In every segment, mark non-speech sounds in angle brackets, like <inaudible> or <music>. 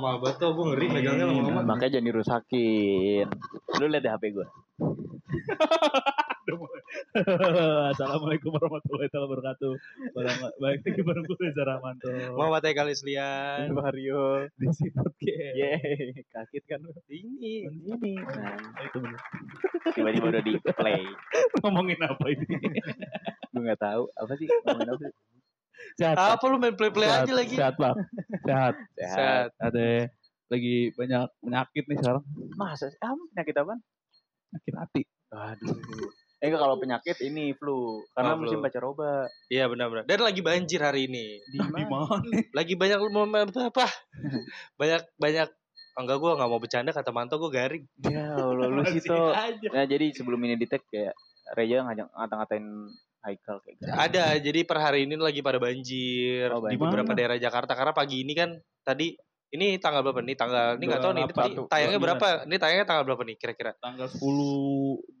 Mahal-mahal banget tuh, gue ngeri megangnya lama-lama. makanya jangan dirusakin. Lu lihat deh HP gue. <laughs> Assalamualaikum warahmatullahi wabarakatuh. Barang- Baik lagi bareng gue Reza Rahmanto. Muhammad Eka Lislian. Mario. Di podcast. Yeay, kaget kan lu. Ini. Ini. Nah, Itu tiba-tiba udah di play. <laughs> Ngomongin apa ini? Gue gak tahu apa sih ngomongin apa sih. Sehat. Apa lu main play-play Sehat, aja lagi? Sehat bang. Sehat. Sehat. Ada lagi banyak penyakit nih sekarang. Masa sih? Ah, penyakit apa? Penyakit hati. Aduh. Eh enggak kalau penyakit ini flu. Karena Oh, flu. musim baca roba. Iya benar-benar. Dan lagi banjir hari ini. Di Di mana? Lagi banyak momen apa? banyak banyak Oh, enggak gue nggak mau bercanda kata Manto gue garing. Ya Allah lu sih Masih tuh. aja. Nah jadi sebelum ini di tag kayak Reja ngajak ngata-ngatain Haikal kayak gitu. Ada jadi per hari ini lagi pada banjir Oh, di banjir. beberapa Mana? daerah Jakarta karena pagi ini kan tadi ini tanggal berapa nih? Tanggal ini nggak tahu nih. Ini 28, tadi tayangnya 29. berapa? Ini tayangnya tanggal berapa nih kira-kira? Tanggal 10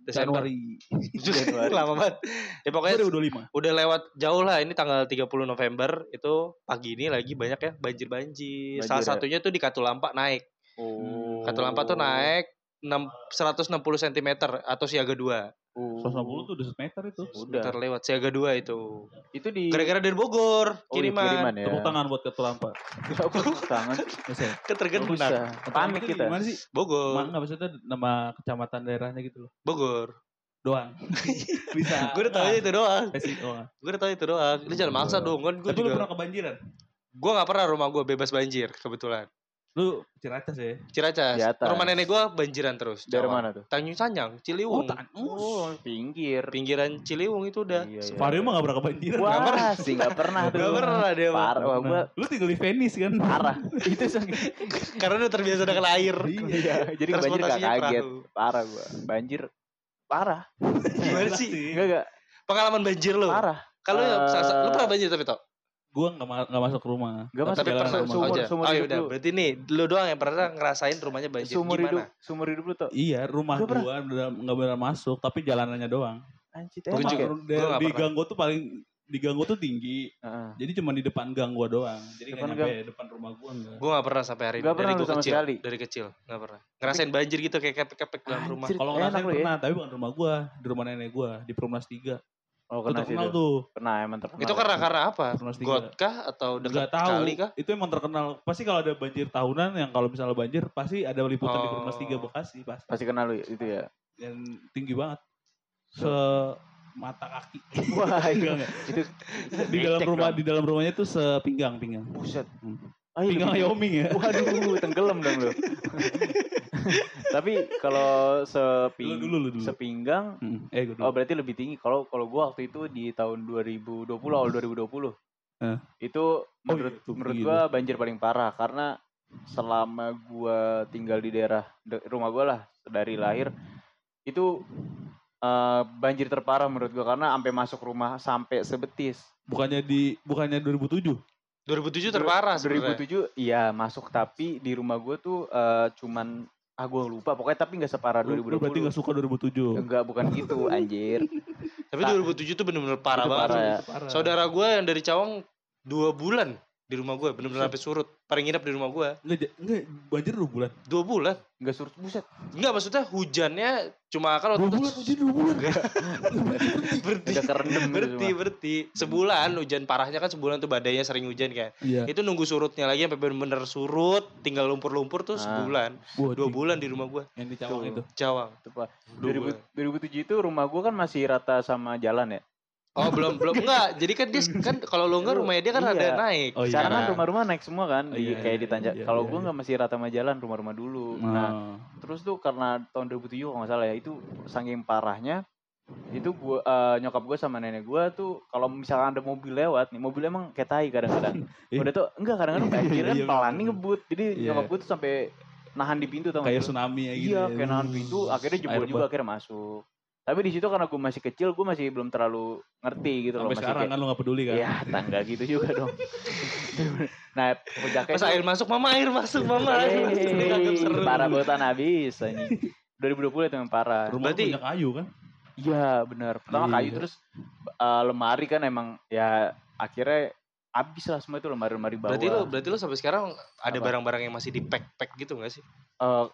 Desember. Januari. <laughs> Januari. Lama banget. <laughs> Ya pokoknya 2025. udah lewat jauh lah ini tanggal 30 November itu pagi ini lagi banyak ya banjir-banjir. Banjir Salah ya? satunya tuh di Katulampa naik. Oh. Katulampa tuh naik 6, 160 cm atau siaga 2. Oh. 160 tuh udah semeter itu. Udah. Sebentar lewat siaga 2 itu. Itu di Gara-gara dari Bogor Oh, di kiriman. ya. Tepuk tangan buat ketua lampa. Tepuk tangan. Bisa. Panik kita. Gimana sih? Bogor. Emang nggak maksudnya nama kecamatan daerahnya gitu loh. Bogor. Doang. <laughs> Bisa. Gue udah tahu itu doang. Kasih doang. Gue udah tahu itu doang. Lu jangan maksa dong kan gue Tapi lu juga. pernah kebanjiran? Gue gak pernah rumah gue bebas banjir kebetulan. Lu Ciracas ya? Ciracas. Di atas. Rumah nenek gue banjiran terus. Dari Jawa. mana tuh? Tanjung Sanyang, Ciliwung. tan- Oh, pinggir. Pinggiran Ciliwung itu udah. Iya, iya. Vario mah gak pernah kebanjiran. Wah, pernah. sih nggak pernah tuh. Gak pernah dia mah. Parah, wah, gua Lu tinggal di Venice kan? parah. <laughs> Itu sakit. Karena udah terbiasa dengan air. Iya, jadi banjir gak kaget. Parah gua. Banjir parah. Gimana sih? Enggak enggak Pengalaman banjir lo. parah. Kalau Eh, lu pernah banjir tapi toh? Gua gak, ma- gak masuk rumah. Gak masuk Tapi pernah rumah. seumur- aja. seumur oh hidup udah, lu. berarti nih lu doang yang pernah ngerasain rumahnya banjir. Hidup, Gimana? seumur hidup lu tuh. Iya, rumah Gua pernah. gua bener, gak benar masuk, tapi jalanannya doang. Anjir, Gua emang juga. ya? Gua nggak di pernah. gang gua tuh paling di gang gua tuh tinggi. Heeh. Jadi cuma di depan gang gua doang. Jadi Depan gak nyampe depan rumah gua enggak. Gue gak pernah sampai hari ini. Nggak pernah dari sama kecil. sekali? Dari kecil. Gak pernah. Ngerasain banjir gitu kayak kepek-kepek dalam rumah. Kalau ngerasain ya. pernah, tapi bukan rumah gua, di rumah nenek gua, di Perumnas 3. Oh, kena terkenal tuh. tuh. Pernah emang terkenal. Itu karena karena apa? Got kah atau dekat Enggak tahu. kali kah? Itu emang terkenal. Pasti kalau ada banjir tahunan yang kalau misalnya banjir pasti ada liputan di Oh. Perumnas 3 Bekasi pasti. pasti kenal lu itu ya. Dan tinggi banget. Se mata kaki. Wah, itu enggak. itu Di dalam rumah dong. di dalam rumahnya tuh sepinggang pinggang. buset. Hmm. Iya, Pinggang Wyoming ya. <laughs> Waduh, tenggelam dong lu. <laughs> Tapi kalau seping, Dulu, dulu, dulu. sepinggang Hmm. Eh gue Oh dulu. berarti lebih tinggi. Kalau kalau gua waktu itu di tahun 2020 awal 2020. Eh. Itu Oh, menurut iya, itu menurut gua banjir paling parah karena selama gua tinggal di daerah de- rumah gua lah dari lahir itu eh, banjir terparah menurut gua karena sampai masuk rumah sampai sebetis. Bukannya di bukannya 2007. 2007 terparah sebenarnya. 2007 iya masuk tapi di rumah gua tuh eh, cuman ah gua lupa pokoknya tapi nggak separah Lu, lu berarti 2020. gak suka 2007. Enggak bukan gitu <laughs> anjir. Tapi 2007 tuh bener-bener parah Itu banget. parah ya. Parah. Saudara gue yang dari Cawang dua bulan di rumah gue bener-bener sampai surut paling nginep di rumah gue enggak banjir dua bulan. dua bulan Enggak surut buset. Enggak maksudnya hujannya cuma kan Dua bulan, hujan <laughs> dua bulan. berhenti berhenti semua. berhenti sebulan hujan parahnya kan sebulan tuh badainya sering hujan kan Iya. itu nunggu surutnya lagi sampai bener-bener surut tinggal lumpur-lumpur tuh Ah. sebulan Wah, dua bulan di rumah gue Yang di Cawang Tuh. itu. Cawang Itu, Pak. Dua 2000 bulan. 2007 itu rumah gua kan masih rata sama jalan ya. Oh belum belum enggak jadi kan dia kan kalau lo enggak rumahnya dia kan Iya. ada naik Oh, iya. Sekarang kan rumah-rumah naik semua kan Oh, di iya, kayak iya, di Tanjak. iya, Kalau iya, gua iya. nggak masih rata sama jalan rumah-rumah dulu. Nah, Nah, terus tuh karena tahun 2007 kalau nggak salah ya itu saking parahnya itu gua eh, nyokap gua sama nenek gua tuh kalau misalkan ada mobil lewat nih mobil emang kayak tai kadang-kadang <laughs> udah tuh enggak kadang-kadang banjir kan Iya, pelan nih ngebut jadi Iya. nyokap gua tuh sampai nahan di pintu tau kayak tsunami ya gitu. iya ya. kayak nahan pintu akhirnya jebol juga akhirnya masuk tapi di situ karena gua masih kecil gua masih belum terlalu ngerti gitu loh Sampai masih sekarang kayak, kan lu gak peduli kan. Iya, tangga gitu juga dong. <laughs> nah, puncaknya pas air masuk mama air masuk mama air masuk seru parah bautan habis anjing. 2020 itu yang parah. Rumah Berarti- punya kayu kan? Iya, benar. Pertama Iya. kayu terus eh, lemari kan emang ya akhirnya habis lah semua itu lemari-lemari bawah. berarti lo berarti lo sampai sekarang ada barang-barang yang masih di pack pack gitu gak sih Eh,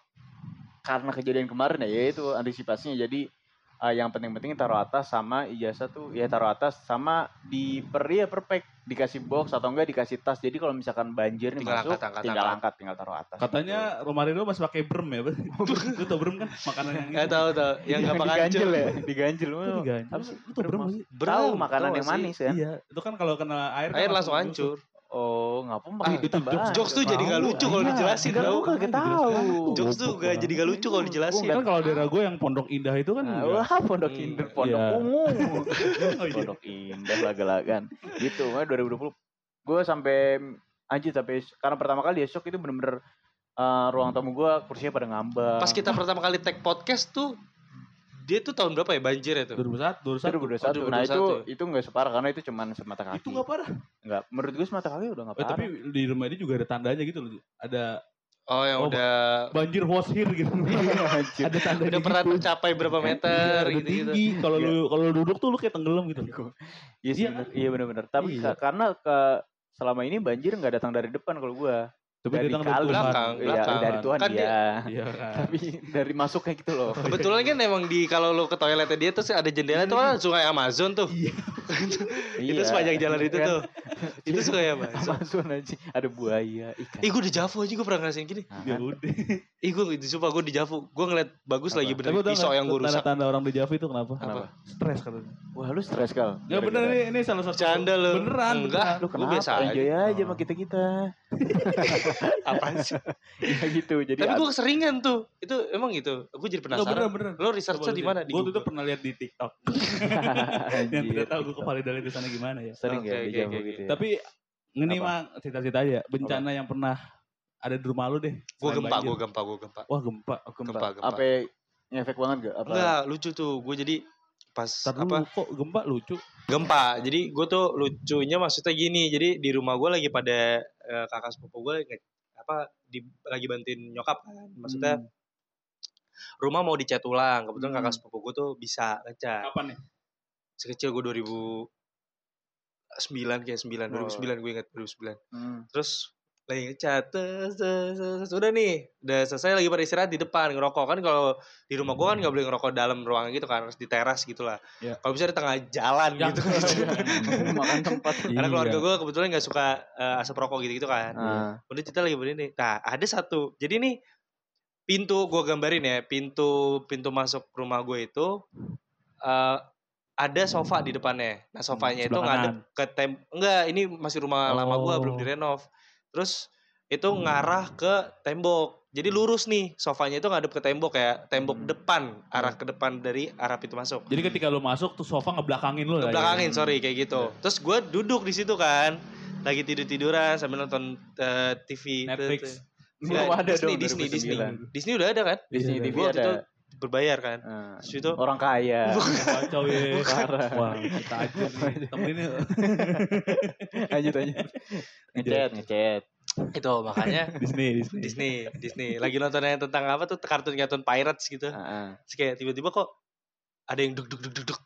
karena kejadian kemarin ya, ya itu antisipasinya jadi eh, yang penting-penting taruh atas sama ijazah tuh ya taruh atas sama di per ya per pack dikasih box atau enggak dikasih tas jadi kalau misalkan banjir nih Tinggal masuk angkat, angkat, tinggal angkat. angkat tinggal taruh atas Katanya rumah Rido masih pakai brem ya. <laughs> Lu tau brem kan? Makanan yang nggak tahu tahu yang gampang diganjel hancur ya apa sih? Lu tau brem gak sih? tahu makanan yang gak manis ya Iya, itu kan kalau kena air kan air langsung busuk. hancur oh ngapa Ah, pakai itu ditambah jokes jokes tuh jadi Tahu, lucu kalau iya. dijelasin Enggak, tau gua kagak tahu. Jokes tuh gak jadi gak lucu kalau Gua dijelasin Kan kalau daerah gue yang Pondok Indah itu kan Nah, wah pondok Hmm, indah, <laughs> pondok iya. ungu, Oh, iya. pondok indah laga-lagan. Gitu, makanya 2020 gue sampai anjir tapi karena pertama kali ya shock itu bener-bener eh, ruang tamu gue kursinya pada ngambang. pas kita pertama kali tag podcast tuh dia tuh tahun berapa ya banjir itu 2001, 2001. 2021. Nah 2021. itu itu nggak separah karena itu cuman semata kaki. Itu gak parah. Nggak, menurut gue semata kaki udah nggak Eh, parah. tapi di rumah ini juga ada tandanya gitu loh. Ada oh yang Oh, udah <laughs> banjir was here gitu. <laughs> Anjir. ada tandanya udah pernah gitu. mencapai berapa Iya, meter gitu gitu tinggi. Kalau lu kalau duduk tuh lu kayak tenggelam gitu. <laughs> Iya sih, Iya bener. iya benar-benar. Tapi Iya. ka- karena ke selama ini banjir nggak datang dari depan kalau gue. Tapi Dari datang dari Tuhan. Belakang, Iya, belakang. dari Tuhan Kan dia- iya. Iya <laughs> kan. Tapi dari masuknya gitu loh. Kebetulan kan emang di kalau lu ke toiletnya dia tuh ada jendela itu kan sungai Amazon tuh. Iya. <laughs> itu sepanjang jalan itu Kan tuh. itu sungai Amazon. Amazon aja. Ada buaya, ikan. Ih gue di Javu aja gue pernah ngerasain gini. Ya kan? udah. Ih gue itu sumpah gue di Javu. Gue ngeliat bagus Apa? lagi Tapi bener pisau yang gue rusak. Tanda-tanda orang di Java itu kenapa? Kenapa? Stres katanya. Wah lu stres kal. Ya bener ini ini salah satu. Canda lu. Beneran. Enggak. Lu kenapa? biasa aja. Enjoy aja sama Oh. <laughs> <laughs> Apaan sih? <laughs> ya gitu. Jadi Tapi gue keseringan tuh. Itu emang gitu. Gue jadi Enggak bener penasaran. bener. Lo researchnya di mana? Di Gue tuh pernah lihat di TikTok. <laughs> Yang tidak tahu gue kevalidasi di sana gimana ya. Sering Oke, ya Jawa oke, gitu ya. Tapi ini Apa? mah cerita-cerita aja. Bencana yang pernah ada di rumah lu deh. Gue gempa, gue gempa, gue gempa. Wah gempa. Oh, gempa. gempa, gempa. Apa ngefek banget gak? Apa? Enggak, lucu tuh. Gue jadi pas Ntar dulu apa kok gempa lucu. gempa. Jadi gue tuh lucunya maksudnya gini. Jadi di rumah gue lagi pada eh, kakak sepupu gue apa di, lagi bantuin nyokap kan. Maksudnya Hmm. rumah mau dicat ulang. Kebetulan Hmm. kakak sepupu gue tuh bisa ngecat. Kapan nih? Sekecil gue 2009 kayak 9 Oh. 2009 gue ingat 2009. Hmm. Terus lagi ngecat tes, tes, tes, tes. udah nih udah selesai lagi pada istirahat di depan ngerokok kan kalau di rumah gua kan nggak boleh ngerokok dalam ruangan gitu kan harus di teras gitu lah Iya. kalau bisa di tengah jalan Ya. gitu Makan tempat. <laughs> karena keluarga Iya. gua kebetulan nggak suka eh, asap rokok gitu gitu kan Ah. udah kita lagi begini nah ada satu jadi nih pintu gua gambarin ya pintu pintu masuk rumah gue itu eh, ada sofa di depannya nah sofanya itu sebelah ngadep ke tem enggak ini masih rumah lama gua Oh. belum direnov terus itu ngarah ke tembok jadi lurus nih sofanya itu ngadep ke tembok kayak tembok Hmm. depan arah ke depan dari arah pintu masuk Jadi ketika lu masuk tuh sofa ngebelakangin lu ya. belakangin sorry kayak gitu terus gue duduk di situ kan lagi tidur tiduran sambil nonton eh, TV Netflix. Belum ada Disney, dong Disney, Disney. 2009. Disney udah ada kan? Disney Iya, TV ada. itu berbayar kan. Ah. Terus itu Orang kaya. <laughs> Kacau ya. Parah. Wah, kita aja nih. Temenin yuk. <laughs> lanjut lanjut. Ngechat, ngechat. itu makanya <laughs> Disney, Disney. Disney, Disney lagi nonton yang tentang apa tuh kartun-kartun pirates gitu. Heeh. Terus kayak tiba-tiba kok ada yang duk duk duk duk duk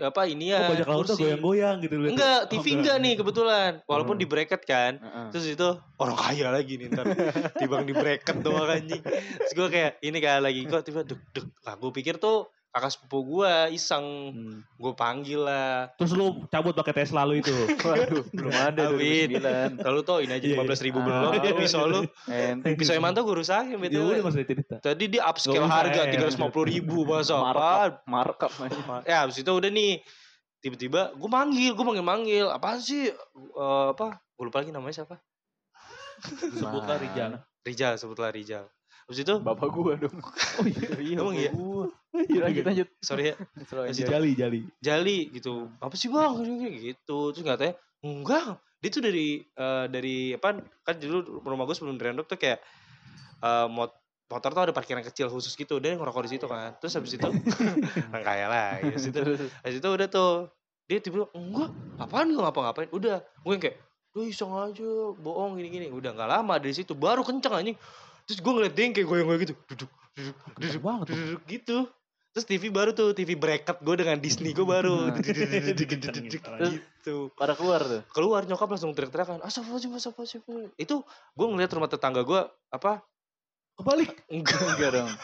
apa ini Oh, ya laut tuh kursi. goyang-goyang gitu. liat. Enggak, Oh, TV enggak nih kebetulan. Walaupun Hmm. di bracket kan. Heeh. Terus itu orang kaya lagi nih ntar <laughs> Tibang di bracket doang anjing Terus gue kayak ini kayak lagi kok tiba deg deg Nah gue pikir tuh kakak sepupu gue iseng Hmm. Gue panggil lah Terus lu cabut pakai Tesla lu itu. <laughs> Waduh, belum ada. 2009. Lalu tuh ini aja Iya, 15 ribu iya. belum Ah. pisau lu. Pisau yang mantau gue rusakin Ya udah betul cerita. Tadi dia upscale Gak usah, harga ya. 350 ribu Masa apa Markup. Ya abis itu udah nih Tiba-tiba gue manggil Gue manggil-manggil Apaan sih Eh, Apa Gue lupa lagi namanya siapa Sebutlah Rijal. Rijal sebutlah Rijal Abis itu? Bapak gua dong. <laughs> Oh iya, Emang iya? gua. Iya, lanjut lanjut. Sorry ya. <laughs> Lanjut. Jali, jali. Jali gitu. Apa sih bang? Gitu. Terus katanya enggak. Dia tuh dari eh, dari apa kan dulu rumah gue sebelum direndok tuh kayak eh, mot motor tuh ada parkiran kecil khusus gitu. Dia ngerokok di situ kan. Terus habis itu <laughs> orang kaya lah habis itu Terus, habis itu udah tuh dia tiba enggak apaan gue ngapa-ngapain? Udah gue yang kayak lu iseng aja bohong gini-gini. Udah nggak lama dari situ baru kenceng anjing terus gue ngeliat dia yang kayak goyang-goyang gitu duduk duduk Gede banget tuh. duduk gitu terus TV baru tuh TV bracket gue dengan Disney gue baru gitu pada keluar tuh. keluar nyokap langsung teriak-teriakan astagfirullahaladzim astagfirullahaladzim itu gue ngeliat rumah tetangga gue apa Kebalik. enggak Enggak dong. <laughs>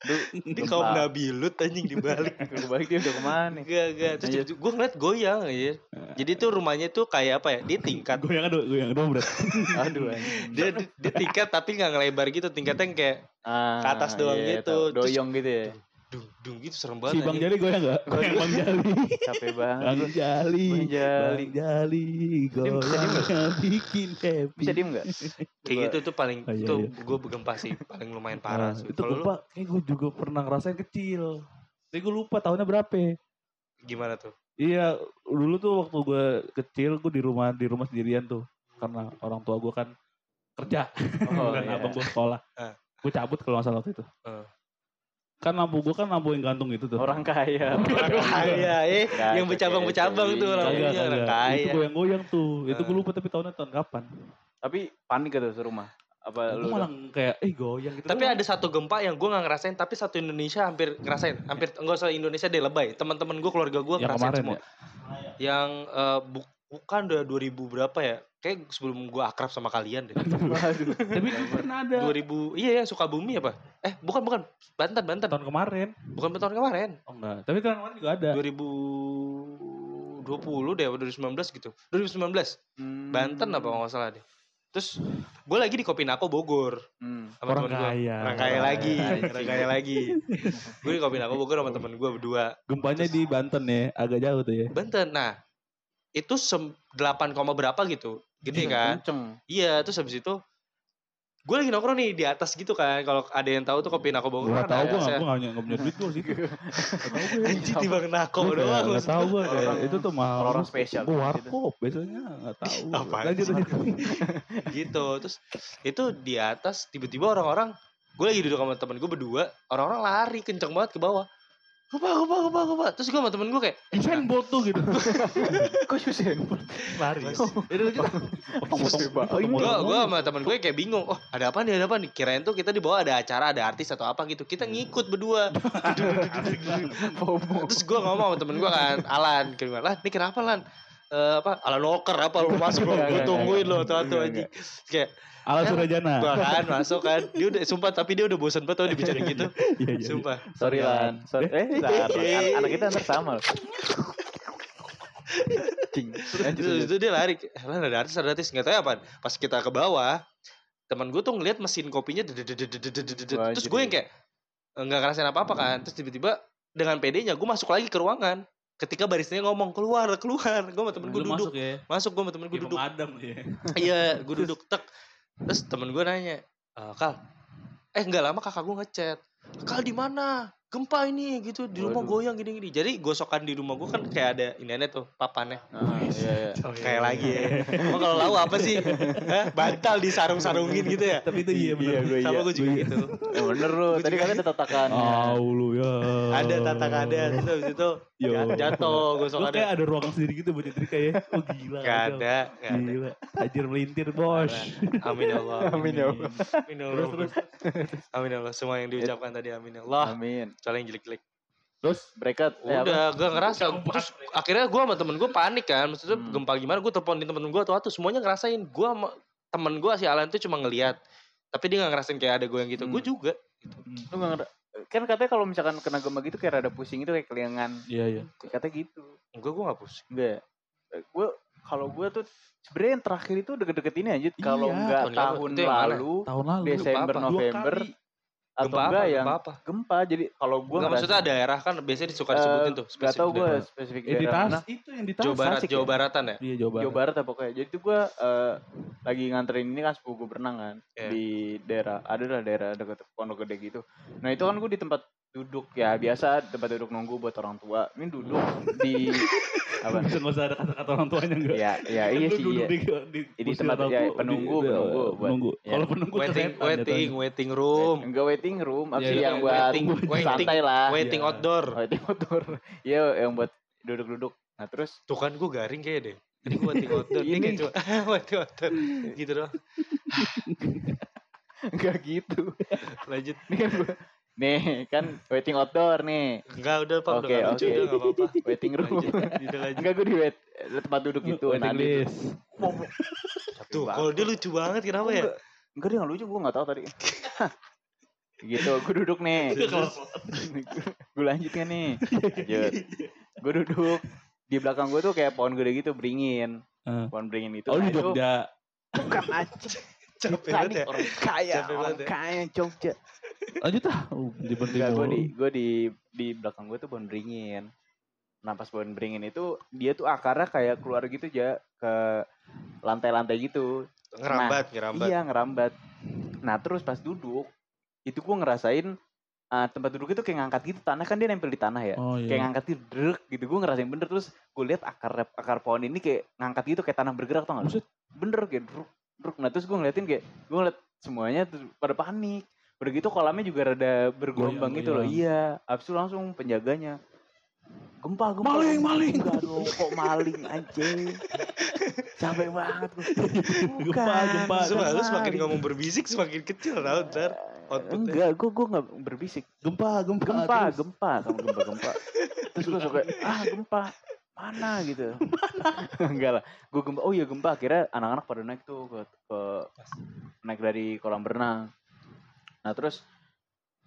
<laughs> ini kaum nabilut anjing dibalik <laughs> Kebalik dia udah ke mana? enggak enggak terus Lanjut. gue ngeliat goyang aja jadi tuh rumahnya tuh kayak apa ya dia tingkat <laughs> Goyang aduh, goyang aduh berat. Aduh anjing. dia dia tingkat tapi nggak ngelebar gitu tingkatnya yang kayak Ah, Ke atas doang iya, gitu. Doyong gitu ya. Dung dung gitu serem Si banget Bang anjing. Jali goyang enggak? Goyang Bang Jali. Capek banget. Bang. Jali. Bang Jali. Bang Jali. Goyang bikin happy. Bisa diem enggak? kayak gitu tuh paling Oh, iya, itu iya. gue gempa sih paling lumayan parah Nah, sih. itu lupa, kayak gue juga pernah ngerasain kecil. Tapi gue lupa tahunnya berapa. gimana tuh Iya, dulu tuh waktu gue kecil gue di rumah di rumah sendirian tuh, karena orang tua gue kan kerja, Oh, dan <laughs> iya. abang gue sekolah. Ah. Gue cabut kalau nggak salah waktu itu. Ah. Kan lampu gue kan lampu yang gantung itu tuh. Orang kaya. <laughs> orang kaya eh yang bercabang-bercabang tuh gitu. orang punya orang kaya Itu goyang-goyang tuh. Itu gue Ah. lupa tapi tahunnya tahun kapan. Tapi panik gitu serumah. Apa Gue lu? malah kayak, eh goyang gitu. tapi doang. ada satu gempa yang gue nggak ngerasain tapi satu Indonesia hampir ngerasain hampir enggak usah Indonesia deh lebay teman-teman gue keluarga gue yang ngerasain kemarin semua ya. yang eh, bu- bukan udah 2000 berapa ya kayak sebelum gue akrab sama kalian deh. <laughs> Tapi itu pernah ada 2000 iya ya Sukabumi apa eh bukan bukan Banten Banten tahun kemarin. bukan tahun kemarin Oh enggak, tapi tahun kemarin juga ada. 2020 deh, atau 2019 gitu. 2019, Hmm. Banten apa nggak salah deh. Terus gue lagi di Kopinako Bogor Hmm. sama Orang temen gue. kaya. Orang kaya Orang lagi, orang kaya lagi. gue di Kopinako Bogor sama temen gue berdua. Gempanya di Banten ya, agak jauh tuh ya. Banten. Nah, itu sem 8, koma berapa gitu. Gede kan? Kenceng. Iya, terus habis itu gue lagi nongkrong nih di atas gitu kan. Kalau ada yang tahu tuh Kopinako Bogor Gue kan gak tau ada gue atasnya. gak, gue gak, gak punya duit gue gue. <laughs> Anjing di Bang Nako Gue doang. kayak gak maksud tau gua. gue kayak itu tuh mahal. orang spesial Gue gitu. warkop biasanya gak tau. <laughs> Apaan Lanjut sih? lanjut. <laughs> gitu terus itu di atas tiba-tiba orang-orang gue lagi duduk sama temen gue berdua orang-orang lari kenceng banget ke bawah Gupa, gupa, gupa, gupa. Terus gue sama temen gue kayak, Usain Bolt tuh gitu. <laughs> Kok Usain Bolt? Lari. Itu. Oh, ini gue gue sama temen gue kayak bingung. Oh ada apa nih, ada apa nih? Kirain tuh kita di bawah ada acara, ada artis atau apa gitu. Kita ngikut berdua. <laughs> FOMO. Terus gue ngomong sama temen gue kan, Alan. Kayak lah, ini kenapa Lan? Eh, apa Alan Walker apa lu masuk lu gue tungguin lo tuh tuh Enggak, anjing kayak Ala Surajana. Bahan masuk kan. Dia udah sumpah tapi dia udah bosan banget tau dibicarain gitu. Iya, iya, sumpah. Sorry Lan. Sorry. Eh, ntar, anak kita anak sama. Cing. Itu dia lari. Lan ada artis ada artis nggak tahu apa. Pas kita ke bawah, teman gue tuh ngeliat mesin kopinya terus gue yang kayak enggak ngerasain apa-apa kan terus tiba-tiba dengan PD-nya gue masuk lagi ke ruangan ketika barisnya ngomong keluar keluar gue sama temen gue duduk masuk, ya? masuk gue sama temen gue duduk ya iya gue duduk tek Terus temen gue nanya, "E, Kal, eh nggak lama kakak gue ngechat, Kal di mana? Gempa ini gitu di rumah Waduh. goyang gini-gini. Jadi gosokan di rumah gue kan kayak ada ini tuh papannya. Ah, iya, iya. Kayak lagi ya. Emang kalau lau apa sih? Hah? Bantal disarung-sarungin gitu ya? Tapi itu iya bener. gue Sama iya. gue juga gitu. Eh, bener lu. Tadi kan ada tatakannya. Oh lu ya. Ada tatakannya. Terus habis itu Yo. jat- jatuh Lu gosokannya. kayak ada ruangan sendiri gitu buat nyetrika ya. Oh gila. <laughs> Gak ada. Gak ada. Gila. Tajir melintir bos. Amin ya Allah. Amin ya Allah. Amin ya Allah. Terus terus. Amin ya Allah. Semua yang diucapkan tadi amin ya Allah. Amin. Soalnya yang jelek-jelek. Terus Mereka eh? Udah, gak ngerasa. Gempa. Terus akhirnya gue sama temen gue panik kan. Maksudnya Hmm. gempa gimana? Gue teleponin temen gue tuh tuh semuanya ngerasain. Gue sama temen gue si Alan tuh cuma ngeliat. Tapi dia gak ngerasain kayak ada gue yang gitu. Hmm. Gue juga. Lu nggak ngera- kan katanya kalau misalkan kena gempa gitu kayak rada pusing itu kayak kelingan. iya iya. Katanya gitu. Enggak, gue gak pusing. Enggak. Gue kalau gue tuh sebenarnya yang terakhir itu deket-deket ini aja. Kalau Iya. enggak Tahun lalu. tahun lalu, Tahun lalu Desember, November. Atau Gempa enggak apa? yang Gempa apa? gempa. Jadi kalau gue Enggak, maksudnya daerah kan biasanya suka disebutin tuh. Gak spesifik tau gue daerah. spesifik Eh, di daerah Tas mana. itu yang di Tas. Jawa Barat, Tasik Jawa ya? Baratan ya? Iya Jawa Barat. Jawa Barat apa pokoknya. Jadi tuh gue eh, lagi nganterin ini kan sepupu gue berenang kan Iya. di daerah ada lah daerah dekat Pondok Gede gitu. Nah itu kan gue di tempat duduk ya biasa tempat duduk nunggu buat orang tua. Ini duduk di <laughs> apa? <laughs> Usah ada kata-kata orang tuanya enggak. Ya ya iya sih iya. Di, di, tempat orang ya, penunggu, di- penunggu buat- penunggu. ya. Kalau penunggu Waiting, setan waiting, jatuhnya. waiting room. Enggak waiting room, apa Iya, sih iya, yang buat <laughs> waiting, santai lah. waiting Iya. outdoor. Waiting outdoor. <laughs> Iya yang buat duduk-duduk. Nah terus Tuh kan gue garing kayak deh. Ini gue waiting outdoor. Ini Ini. kayak cuma waiting outdoor. Gitu doang. enggak gitu. Lanjut. Ini kan gua Nih kan waiting outdoor nih. Enggak udah Pak, udah Oke, nggak lucu udah apa-apa. <laughs> Waiting room. Enggak gue di wait, tempat duduk gitu. Waiting Nah, list. Tuh, kalau dia lucu banget kenapa ya? Enggak, dia nggak lucu, gue nggak tahu tadi. <laughs> gitu, gue duduk nih. gue lanjut kan nih. Lanjut. Gue duduk. Di belakang gue tuh kayak pohon gede gitu, beringin. Eh. Pohon beringin itu. Oh Nah, itu Jogja. Bukan anjing. Capek banget ya. orang kaya, orang ya. kaya Jogja. Lanjut ah. Oh, di penting Enggak, gue mulu. di, gue di, di belakang gue tuh pohon beringin. Nah pas pohon beringin itu, dia tuh akarnya kayak keluar gitu aja ke lantai-lantai gitu. Ngerambat, ngerambat. Iya ngerambat. Nah terus pas duduk itu gue ngerasain uh, tempat duduk itu kayak ngangkat gitu tanah kan dia nempel di tanah ya. Oh Kayak iya. ngangkat gitu drek gitu gue ngerasain bener terus gue lihat akar akar pohon ini kayak ngangkat gitu kayak tanah bergerak tau gak? Buset. Bener kayak druk druk. Nah terus gue ngeliatin kayak gue ngeliat semuanya tuh pada panik. Udah gitu kolamnya juga rada bergelombang gitu loh. Goyang-goyang. Iya. Abis itu langsung penjaganya. Gempa, gempa. Maling, maling. Enggak dong, kok maling anjing. Capek banget gue. Gempa, gempa. Sumpah, lu Bukan semakin ngomong berbisik semakin kecil tau ntar outputnya. Enggak, gue gue nggak berbisik. Gempa, gempa. Gempa, terus. gempa, sama gempa, gempa. Terus gue suka, ah gempa, mana gitu. <laughs> Enggak lah, gue gempa. Oh iya gempa. Akhirnya anak-anak pada naik tuh ke, ke naik dari kolam berenang. Nah terus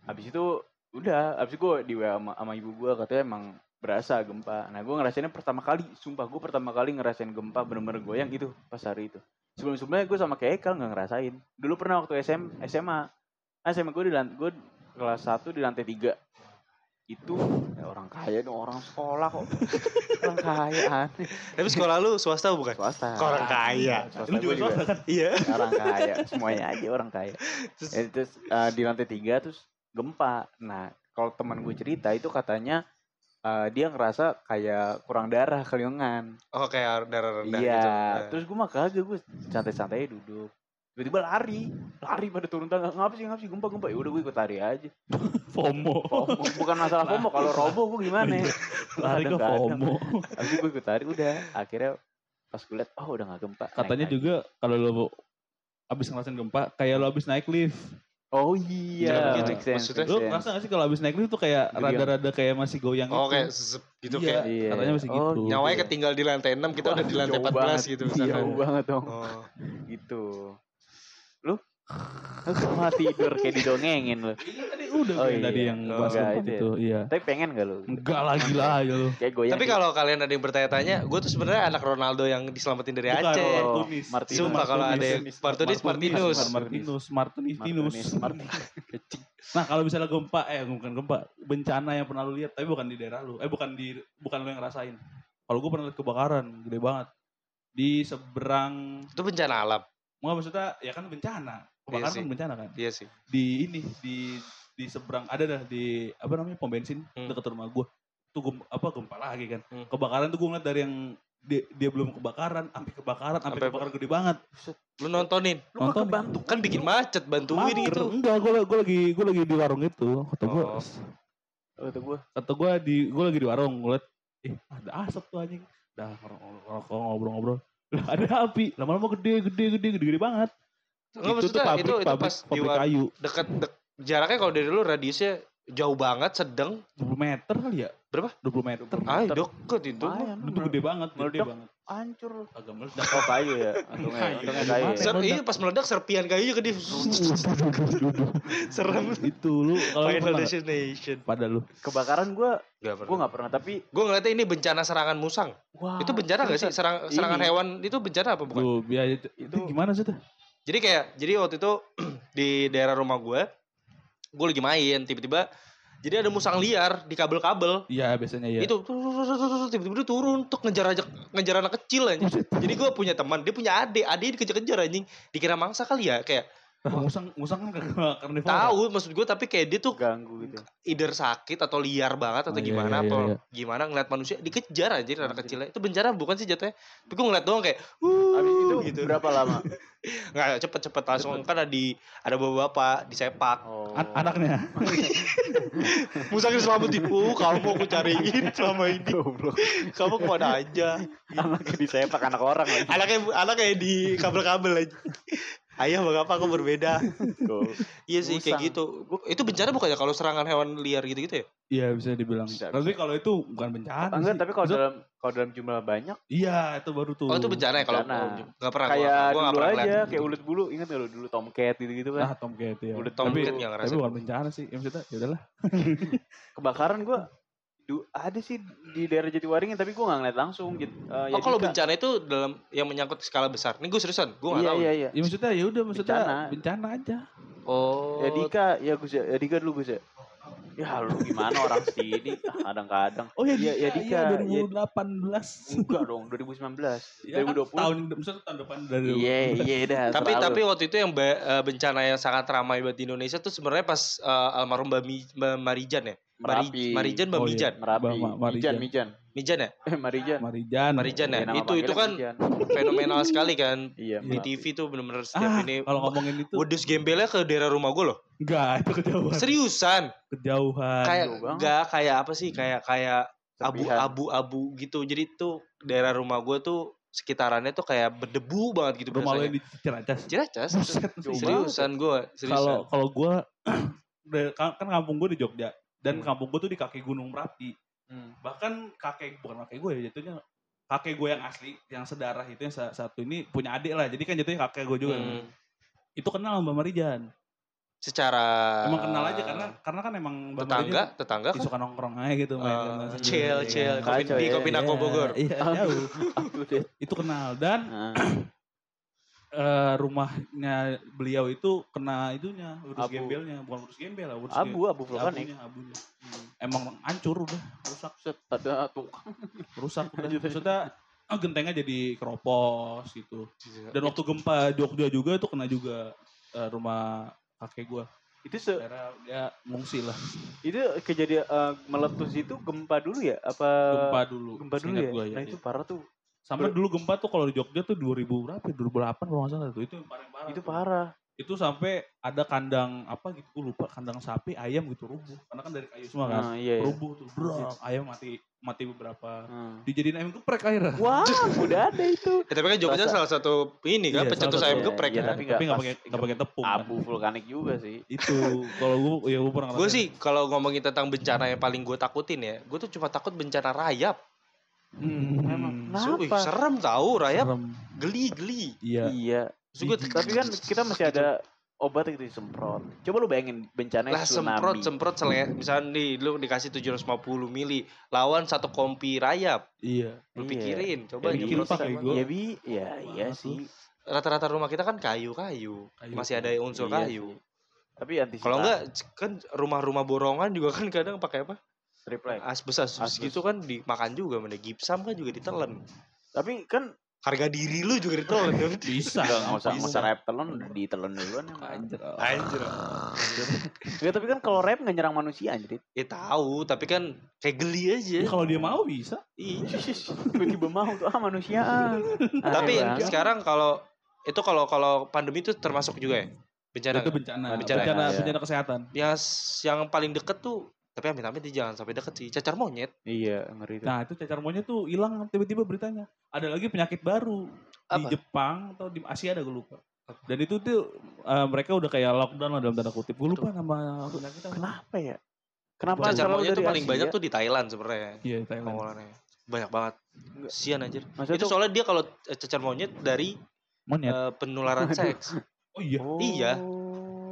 habis itu udah, habis gue di WA sama, sama ibu gue katanya emang berasa gempa. Nah gue ngerasainnya pertama kali, sumpah gue pertama kali ngerasain gempa bener-bener goyang itu pas hari itu. Sebelum-sebelumnya gue sama kayak Ekal nggak ngerasain. Dulu pernah waktu SM, SMA, nah, SMA gue di lantai, gue kelas 1 di lantai 3 itu ya orang kaya dong orang sekolah kok. <laughs> Orang kaya aneh. Tapi sekolah lu swasta bukan? swasta. Kok orang kaya? swasta. Lu juga juga. swasta kan? Iya. <laughs> orang kaya semuanya aja orang kaya. <laughs> Terus? Ya, terus eh, di lantai tiga terus gempa. Nah kalau teman gue cerita itu katanya eh, dia ngerasa kayak kurang darah kelingan oh kayak darah rendah iya. gitu. Terus gue mah kagak gue santai-santai duduk tiba-tiba lari lari pada turun tangga ngapa sih ngapa sih gempa gempa ya udah gue ikut lari aja <laughs> FOMO. FOMO. bukan masalah FOMO kalau robo gue gimana ya Lari ke. FOMO. Habis itu gue ikut lari udah akhirnya pas gue liat oh udah gak gempa Katanya juga kalau lo abis ngerasain gempa, kayak lo abis naik lift. oh iya sense, Maksudnya? sense. ngerasa gak sih kalau abis naik lift tuh kayak rada-rada kayak masih goyang Oh gitu? kayak gitu Iya. kayak Iya. Katanya masih Oh, gitu. gitu. nyawanya ketinggal di lantai 6 kita udah di lantai Jauh 14 banget. gitu Jauh misalkan. banget dong Oh. gitu lu lu cuma tidur kayak didongengin lu Iya tadi udah Oh, kayak tadi iya. yang Oh, bahas enggak, itu ya. gitu. Iya. tapi pengen gak lu Enggak lah gila kayak goyang Tapi gitu. kalau kalian ada yang bertanya-tanya, gue tuh sebenarnya anak Ronaldo yang diselamatin dari Bukan, Aceh. Oh, Martinez. Martinez. Sumpah kalau ada yang Martinus. Martinus, Martinus, Martinus. Martinez, Martinez. Nah kalau misalnya gempa, eh bukan gempa, bencana yang pernah lu lihat, tapi bukan di daerah lu, eh bukan di, bukan lu yang ngerasain. Kalau gue pernah lihat kebakaran, gede banget. Di seberang, Itu bencana alam. Nggak maksudnya, ya kan bencana. Kebakaran sih. kan bencana kan. Iya sih. Di ini, di di seberang ada dah di apa namanya pom bensin Hmm. dekat rumah gue. Tuh gem- apa gempa lagi kan. Hmm. Kebakaran tuh gue ngeliat dari yang dia, dia belum kebakaran, sampai kebakaran, sampai kebakaran gede banget. Lu nontonin. lu Nonton. bantu Kan bikin macet, bantuin Mager. gitu. Enggak, gue gue lagi gue lagi di warung itu. Kata gue, Oh. kata gue kata gue di gue lagi di warung ngeliat eh ada asap tuh anjing dah ngobrol-ngobrol lah ada api. Lama-lama gede gede gede gede gede banget. Enggak itu tuh pabrik itu itu pabrik, pas pabrik kayu. deket dek, jaraknya kalau dari lu radiusnya jauh banget, sedang. 20 meter kali ya? Berapa? 20 meter. Ah, deket itu. Lumayan, Itu gede banget, gede Meledak. banget. hancur. Agak meledak. Oh kayu ya, <laughs> untungnya, Kayu. kayu. ya. Ser- iya pas meledak serpian kayunya ke dia. <laughs> Serem. Itu lu Final? Destination. pada lu. Kebakaran gue, Gak gue nggak pernah. Tapi Gue ngeliatnya ini bencana serangan musang. wah, itu bencana gak sih? Serang, serangan Ini. hewan itu bencana apa bukan? Tuh, biar itu, itu Itu- gimana sih tuh? Jadi kayak, jadi waktu itu <clears throat> di daerah rumah gue, gue lagi main, tiba-tiba jadi ada musang liar di kabel-kabel. Iya, biasanya ya. Itu tiba-tiba dia turun untuk ngejar aja ngejar anak kecil anjing. <laughs> Jadi gue punya teman, dia punya adik, adik dikejar-kejar anjing. Dikira mangsa kali ya, kayak musang musang kan kagak karnivora. tahu maksud gue tapi kayak dia tuh ganggu gitu. either sakit atau liar banget atau Oh, iya, gimana iya, atau iya. gimana ngeliat manusia dikejar aja anak kecilnya. Itu bencana bukan sih jatuhnya. Tapi gue ngeliat doang kayak, uh, Abis itu gitu. berapa lama? <laughs> Nggak cepet-cepet langsung kan ada di ada bapak-bapak disepak. Oh. An- anaknya. <laughs> Musangnya diselamatin. Uh, kamu aku cariin selama ini. Goblok. Kamu ke mana aja? Anaknya disepak anak orang lagi. Anaknya anaknya di kabel-kabel aja. Ayah bang apa aku berbeda. Iya sih kayak gitu. Itu bencana bukannya kalau serangan hewan liar gitu-gitu ya? Iya, bisa dibilang. Bisa, tapi bisa. kalau itu bukan bencana. Enggak, sih. tapi kalau Maksud- dalam kalau dalam jumlah banyak Iya, itu baru tuh. Oh itu bencana ya kalau nggak pernah gua- kayak gua nggak dulu pernah aja, kayak ulet bulu, ingat gak lu dulu Tomcat gitu-gitu kan. Nah, Tomcat ya. Tapi, Tomcat yang tapi ngerasain. bukan bencana sih. Ya maksudnya, ya udahlah. Kebakaran gua du, ada sih di daerah Jatiwaringin tapi gua nggak ngeliat langsung gitu. Ya Oh kalau Dika. bencana itu dalam yang menyangkut skala besar. Ini gue seriusan, gue nggak iya, tahu. iya, iya. Ya maksudnya ya udah maksudnya Bencana. bencana, aja. Oh. Ya Dika, ya Gus ya, ya Dika dulu Gus ya. Ya lu gimana orang sini kadang-kadang. Oh ya, Iya, Dika, ya Dika, iya, iya. 2018. Enggak dong, 2019. Ya kan 2020. tahun maksudnya tahun depan dari Iya, iya dah. <laughs> tapi selalu. tapi waktu itu yang be- eh, bencana yang sangat ramai buat di Indonesia tuh sebenarnya pas eh, almarhum Mbak Marijan ya. Mari- Merapi. Marijan Mbak Oh, iya. Mijan. Merapi. Ma- Marijan. Mijan, Mijan. Mijan ya? <laughs> Marijan. Marijan. Marijan ya? Iya, Itu- itu kan Mijan. Fenomenal sekali kan. Iya, Di Merapi. TV tuh bener-bener setiap Ah, ini. kalau ngomongin itu Wedus gembelnya ke daerah rumah gue loh. enggak, itu kejauhan. Seriusan. Kejauhan. Kayak enggak kayak apa sih? Kayak kayak abu-abu-abu gitu. Jadi tuh daerah rumah gue tuh sekitarannya tuh kayak berdebu banget gitu Rumah lo yang di Ciracas. Ciracas. Seriusan gue, Kalau seriusan. kalau gua kan <clears throat> kan kampung gua di Jogja dan Hmm. kampung gua tuh di kaki Gunung Merapi. Hmm. Bahkan kakek bukan kakek gue ya jatuhnya kakek gue yang asli yang sedarah itu yang sa- satu ini punya adik lah. Jadi kan jatuhnya kakek gue juga. Hmm. Itu kenal Mbak Marijan. Secara Emang kenal aja karena karena kan emang Mbak tetangga, Marijan tetangga kan suka nongkrong aja gitu main sama si- chill, iya. chill, kopi di kopi Nako Iya, Bogor. Iya, to date. Itu kenal dan Nah, eh, rumahnya beliau itu kena itunya urus Abu. gembelnya bukan urus gembel lah urus abu, abu vulkanik. abunya abunya emang hancur udah rusak Set, ada tuh. rusak udah maksudnya ah, gentengnya jadi keropos gitu dan waktu gempa Jogja juga itu kena juga eh, rumah kakek gua Itu se dia ngungsi lah itu kejadian eh, meletus itu gempa dulu ya? Apa gempa dulu gempa dulu ya? gua, nah iya. itu parah tuh. Sama dulu gempa tuh kalau di Jogja tuh 2000 berapa ya? 2008 kalau nggak salah tuh itu yang paling parah Itu tuh. parah. itu sampai ada kandang apa gitu gue lupa kandang sapi ayam gitu rubuh karena kan dari kayu semua kan Nah, iya, iya. rubuh tuh bro ayam mati mati beberapa Hmm. dijadiin ayam geprek akhirnya Wah, <laughs> udah ada itu. Ya, tapi kan Jogja Rasa- salah satu ini kan Iya, pencetus ayam geprek Iya, kan. tapi tapi nggak pakai nggak pakai tepung kan. Abu vulkanik juga sih. itu kalau gue ya gue pernah Gue sih kalau ngomongin tentang bencana yang paling gue takutin ya, gue tuh cuma takut bencana rayap. hmm, Emang. Su- ih, Kenapa? serem tahu rayap, serem. geli geli. iya Iya. Gua- Tapi kan kita masih ada obat gitu disemprot. Coba lu bayangin bencana lah tsunami. semprot semprot sele misalnya nih lu dikasih 750 mili lawan satu kompi rayap iya lu Iya. pikirin coba Ya, nyemprot mikir, Pak, sama- kayak gua. Ya bi, ya iya sih. rata-rata rumah kita kan kayu-kayu Kayu. masih ada unsur Iya kayu sih. Tapi antisipasi. kalau enggak kan rumah-rumah borongan juga kan kadang pakai apa triplek. asbes asbes Asbes. gitu kan dimakan juga mana gipsam kan juga ditelan Tapi kan harga diri lu juga ditelan <laughs> kan bisa enggak usah bisa. enggak usah rap telan udah ditelan duluan emang. anjir anjir Enggak, tapi kan kalau rap enggak nyerang manusia anjir. ya tahu tapi kan kayak geli aja Ya, kalau dia mau bisa Iya. <laughs> Tiba-tiba mau tuh ah manusia. <laughs> tapi sekarang kalau itu kalau kalau pandemi itu termasuk juga ya bencana itu nggak? bencana Bencana, bencana ya. bencana kesehatan yang yang paling deket tuh tapi amit-amit dia jangan sampai deket sih cacar monyet Iya, ngeri tuh. nah itu cacar monyet tuh hilang tiba-tiba beritanya ada lagi penyakit baru Apa? di Jepang atau di Asia ada gue lupa dan itu tuh eh, mereka udah kayak lockdown lah dalam tanda kutip gue lupa nama penyakitnya apa. Kenapa ya? Kenapa cacar monyet tuh paling Asia? banyak tuh di Thailand sebenarnya. Iya Thailand. Pengeluarannya. Banyak banget. Sian anjir. Maksudnya Itu tuh- soalnya dia kalau eh, cacar monyet dari Monyet. eh, penularan <laughs> seks. oh iya. Oh. Iya.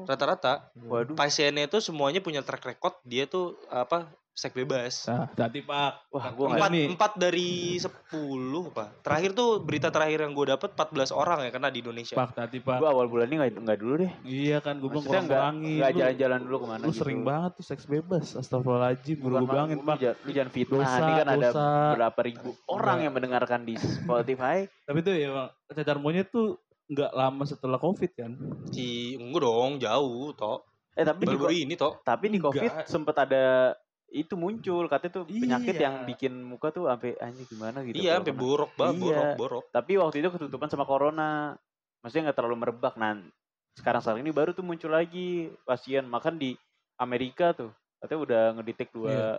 Rata-rata Waduh. pasiennya itu semuanya punya track record dia tuh apa seks bebas. Nah, hati Pak. Wah, gua Empat, nih. empat dari sepuluh apa? Terakhir tuh berita terakhir yang gue dapet 14 orang ya kena di Indonesia. Pak, hati Pak. Gua awal bulan ini nggak nggak dulu deh. Iya kan, gue bilang kurang nggak kurangi. nggak jalan-jalan dulu ke mana Lu gitu. sering banget tuh seks bebas. Astagfirullahaladzim. Gue gue bilangin lu Pak. jangan- Lu jangan fitnah. Dosa, ini kan ada dosa. berapa ribu orang yang mendengarkan di Spotify. Tapi tuh ya Bang, cacar monyet tuh nggak lama setelah covid kan. Di enggak dong, jauh toh. Eh tapi di, Baru-baru ini toh. tapi di Enggak. COVID sempet ada itu muncul katanya tuh penyakit Iya. yang bikin muka tuh sampai anjing gimana gitu. iya, sampai kena. borok banget, Iya. borok, borok. Tapi waktu itu ketutupan sama corona. Maksudnya nggak terlalu merebak. Nah, sekarang saat ini baru tuh muncul lagi pasien. Makan di Amerika tuh. Katanya udah ngedetek dua Iya.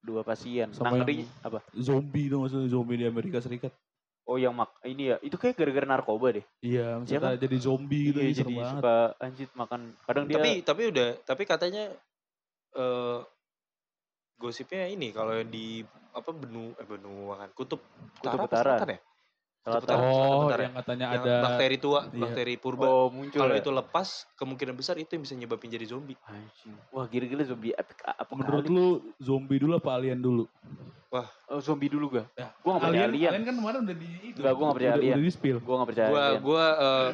dua pasien. Sama nah, yang- apa? Zombie dong maksudnya zombie di Amerika Serikat. Oh, yang mak ini ya. Itu kayak gara-gara narkoba deh. Iya, maksudnya jadi zombie gitu Iya, iya, jadi banget. suka anjir makan. Kadang dia Tapi tapi udah, tapi katanya eh gosipnya ini kalau yang di apa benua eh benua kan kutub Kutub utara. selatan ya? Salah Bentar, Oh, bentar ya. yang katanya Yang ada bakteri tua, Iya. bakteri purba. Oh, muncul. kalau ya? itu lepas, kemungkinan besar itu yang bisa nyebabin jadi zombie. Anjing. Wah, gila-gila zombie epic apa menurut lu zombie dulu apa alien dulu? Oh, zombie dulu gak? Ya, Gua nggak percaya alien. Alien kan kemarin udah di itu. Enggak, gua nggak percaya udah, alien. Udah di spill. Gua gak percaya Gua alien. gua eh,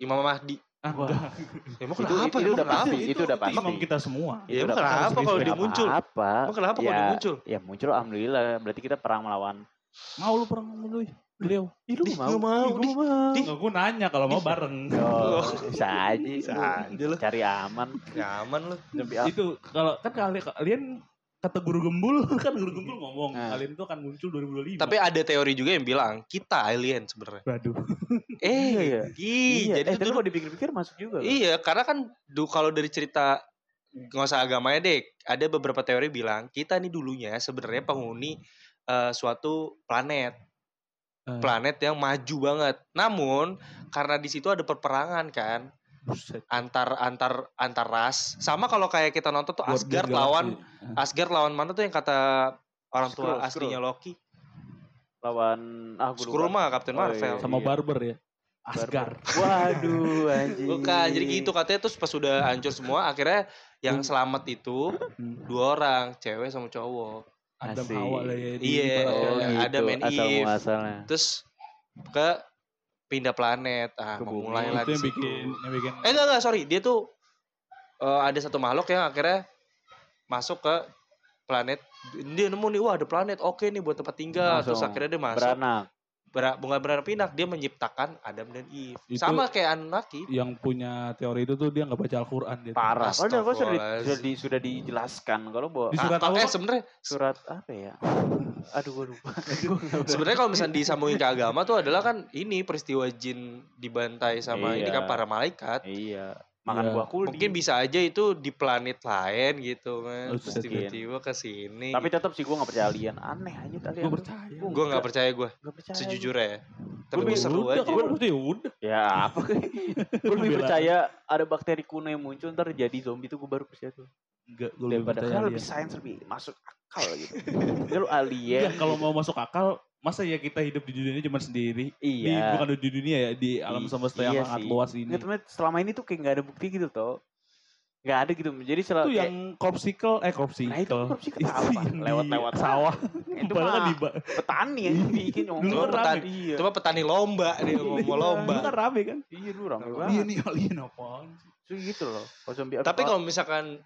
Imam Mahdi. Ah, Wah. enggak. Emang Itu- kenapa? itu Emang udah kenapa? pasti. itu udah pasti. imam kita semua. Ya, emang udah kenapa kalau dia muncul? Apa? Emang kenapa kalau ya, dia muncul? Ya muncul alhamdulillah. Berarti kita perang melawan. Mau lu perang sama lu? Beliau. Ih, lu Di, mau? nggak mau, gua di. mau. Di. Gua nanya kalau mau bareng. <laughs> Oh, bisa aja. Bisa lu aja lu. Cari aman. Nyaman lu. Zombie apa? itu kalau kan kali kalian kata guru gembul <laughs> kan guru gembul ngomong Nah. alien itu akan muncul 2025. Tapi ada teori juga yang bilang kita alien sebenarnya. waduh. <laughs> Eh, Iya, iya. ih, Iya, jadi eh, dulu kalau dipikir-pikir masuk juga. Iya, karena kan du, kalau dari cerita nggak usah agamanya deh, ada beberapa teori bilang kita nih dulunya sebenarnya penghuni eh, suatu planet, Eh. planet yang maju banget. Namun karena di situ ada perperangan kan Buset. antar antar antar ras. Sama kalau kayak kita nonton tuh Asgard lawan Asgard lawan mana tuh yang kata orang tua Skrull, aslinya Loki. Lawan ah Skrull mah Captain Oh, Marvel. iya. sama barber ya. Asgard. Waduh, anjing. Bukan, jadi gitu katanya terus pas sudah hancur semua akhirnya yang Hmm. selamat itu Hmm. dua orang, cewek sama cowok. Adam Asik. Hawa lah ya. Iya. Oh, Ya, gitu. Adam and asal Eve. muasalnya. Terus ke pindah planet. Ah, Ke mau bumi. mulai lah itu yang bikin yang bikin Eh enggak enggak, sorry. Dia tuh eh, ada satu makhluk yang akhirnya masuk ke planet. Dia nemu nih, wah ada planet. Oke nih buat tempat tinggal. Terus Langsung akhirnya dia masuk. Beranak. Ber bukan beranak pinak, dia menciptakan Adam dan Eve. Itu- Sama kayak Anunnaki. yang punya teori itu tuh dia nggak baca Al-Quran dia. Parah. Padahal kok sudah, di- sudah, di- sudah dijelaskan kalau bahwa Di surat Ah, apa, eh Pak? sebenarnya surat apa ya? Aduh, gua lupa. <laughs> sebenarnya kalau misalnya disambungin ke agama tuh adalah kan ini peristiwa jin dibantai sama ini Iya. kan para malaikat. iya. Makan Iya. buah kuldi. Mungkin bisa aja itu di planet lain gitu kan. Terus tiba-tiba ke sini. Tapi tetap sih gua gak percaya alien. Aneh aja alien. Gue percaya. Gua gue nggak percaya gue Gak percaya. sejujurnya ya. Tapi Gua gue seru udah, aja. kalau percaya ya udah. Ya apa <laughs> Gue lebih percaya ada bakteri kuno yang muncul ntar jadi zombie tuh gue baru percaya tuh. Enggak, gue lebih Daripada percaya alien. lebih sains lebih masuk akal gitu. <laughs> Ini lu alien. kalau mau masuk akal, masa ya kita hidup di dunia ini cuma sendiri? Di, Iya. bukan di dunia ya, di alam semesta iya yang sangat sih. luas ini. Nggak, selama ini tuh kayak gak ada bukti gitu toh. Gak ada gitu. Jadi selalu itu yang korpsikel, eh korpsikel. Nah, itu korpsikel apa? Di Lewat-lewat sawah. <laughs> itu mah di petani yang bikin Dulu rame. Iya. Cuma petani lomba dia mau mau Iya, lomba. Itu kan rame kan? Iya lu rame Iya banget. nih alien apaan sih? Terus gitu loh. Tapi kalau misalkan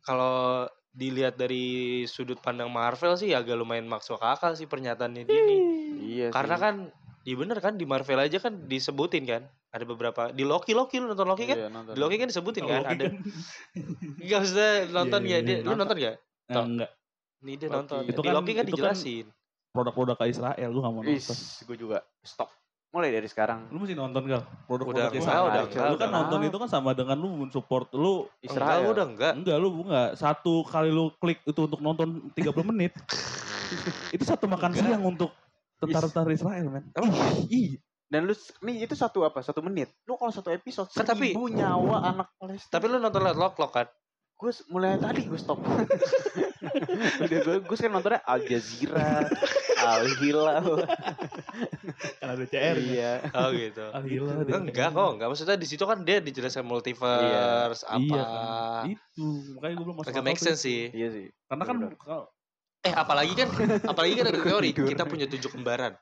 kalau dilihat dari sudut pandang Marvel sih agak lumayan masuk akal sih pernyataannya dia nih. Iya Karena sih. kan Iya bener kan di Marvel aja kan disebutin kan ada beberapa di Loki Loki lu nonton Loki kan Iya, nonton. di Loki kan disebutin kan Loki ada kan. <laughs> Enggak usah nonton Iya, ya iya, dia iya. lu nonton gak Eh, enggak. nih dia Loki. nonton Itu di kan- Loki kan itu kan dijelasin Produk-produk ke Israel lu gak mau Is, nonton. gue juga stop. Mulai dari sekarang. Lu mesti nonton gal. Produk-produk Udah, Israel. udah, udah, lu kan udah. nonton itu kan sama dengan lu support lu enggak Israel. lu udah enggak Enggak, lu enggak. Satu kali lu klik itu untuk nonton 30 menit. <laughs> itu satu makan Enggak. siang untuk tentara-tentara Israel, men. Iya. Dan lu nih itu satu apa? Satu menit. Lu kalau satu episode Kan tapi- nyawa anak Palestina. tapi lu nonton Lock Lock kan gue mulai tadi gue stop <laughs> udah gue gue kan nontonnya Al Jazeera Al Hilal Kan ada CR. iya Oh gitu. Ah, gila. deh. Enggak kok, enggak maksudnya di situ kan dia dijelaskan multiverse apa. Iya kan. Itu. Makanya gue belum masuk Agak make tuh. sense sih. iya sih Karena kan kalau Eh apalagi kan <laughs> apalagi kan ada teori kita punya tujuh kembaran.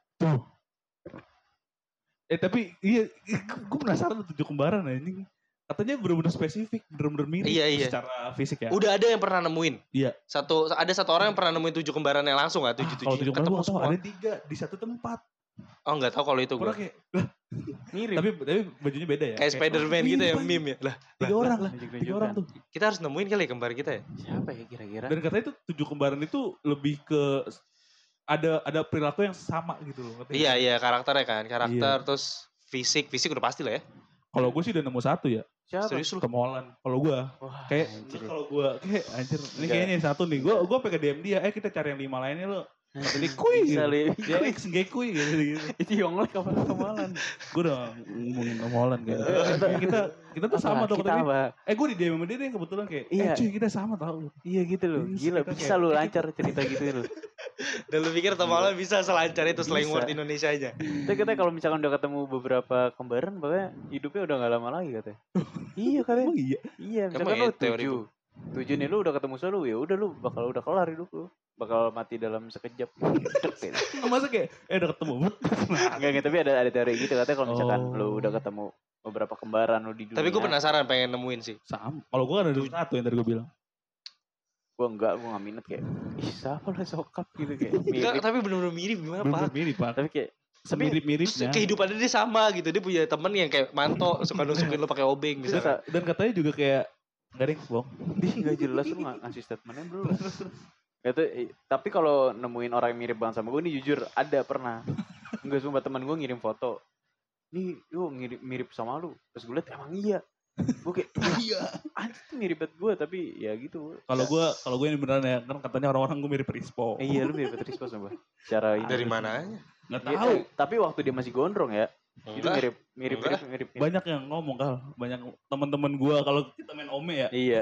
Eh tapi iya gue penasaran tuh tujuh kembaran anjing. Katanya bener-bener spesifik, bener-bener mirip Iya, iya. secara fisik ya. Udah ada yang pernah nemuin. Iya. Satu ada satu orang yang pernah nemuin tujuh kembaran yang langsung nggak Ah, tujuh kalau tujuh tujuh kembaran gue ketemu tahu semua. ada tiga di satu tempat. Oh nggak tahu kalau itu gue. kayak, lah, <laughs> mirip tapi tapi bajunya beda ya. Kayak Spider-Man gitu ya meme ya. Lah Tiga orang, Nunjuk-nunjukkan. tiga orang tuh. kita harus nemuin kali ya kembar kita ya. siapa ya kira-kira Dan katanya itu tujuh kembaran itu lebih ke ada ada perilaku yang sama gitu loh. Iya iya karakternya kan karakter terus fisik fisik udah pasti lah ya. Kalau gue sih udah nemu satu ya, siapa Serius lu? Tom Holland. Kalau gue kayak kalau gue kayak anjir ini kayaknya satu nih. Gue gue pengen DM dia, eh kita cari yang lima lainnya lo. Jadi <laughs> kuy bisa gitu. li Dia X gay kuy gitu gitu. itu Yonglek apa kemalan Gue udah ngomongin Tom Holland <laughs> kayak. kita kita tuh sama tuh kita tapi apa eh gue di DM sama dia deh kebetulan kayak Iya. eh cuy kita sama tau iya gitu loh Terus gila kita bisa lu lancar cerita gitu lu <laughs> Dan lu pikir Tom Holland bisa selancar itu slang word Indonesia aja. Tapi katanya kalau misalkan udah ketemu beberapa kembaran, pokoknya hidupnya udah gak lama lagi katanya. iya katanya. iya Iya, misalkan ya lu teori tujuh. Tujuh nih lu udah ketemu selalu ya udah lu bakal udah kelar hidup lu. Bakal mati dalam sekejap. Gitu. masa kayak eh udah ketemu Enggak, enggak, tapi ada ada teori gitu katanya kalau misalkan Oh. lu udah ketemu beberapa kembaran lu di dunia. Tapi gue penasaran pengen nemuin sih. sama kalau gue kan ada satu yang tadi gue bilang Gue enggak, gue gak minat kayak, ih siapa lah sokap gitu kayak. Enggak, Mirip. tapi bener-bener mirip gimana bener pak? mirip pak Tapi kayak, tapi semirip Terus kehidupannya dia sama gitu. Dia punya temen yang kayak manto suka nusukin lo pakai obeng misalnya. dan katanya juga kayak nggak ada yang bohong Dia nggak jelas lu nggak ngasih statementnya belum. Itu, tapi kalau nemuin orang yang mirip banget sama gue ini jujur ada pernah. <laughs> Enggak sumpah teman gue ngirim foto. Nih, lu ngirim mirip sama lu. Terus gue liat emang iya. Gue kayak <laughs> iya. Anjir tuh mirip banget gue tapi ya gitu. kalau gue kalau gue ini beneran ya kan katanya orang-orang gue mirip Rispo Eh, iya lu mirip Post sumpah. Secara <laughs> ini. Dari mana aja? nggak Iya, tahu eh, tapi waktu dia masih gondrong ya. Itu mirip mirip Enggak. mirip mirip. banyak yang ngomong kal banyak teman-teman gue kalau kita main ome ya Iya,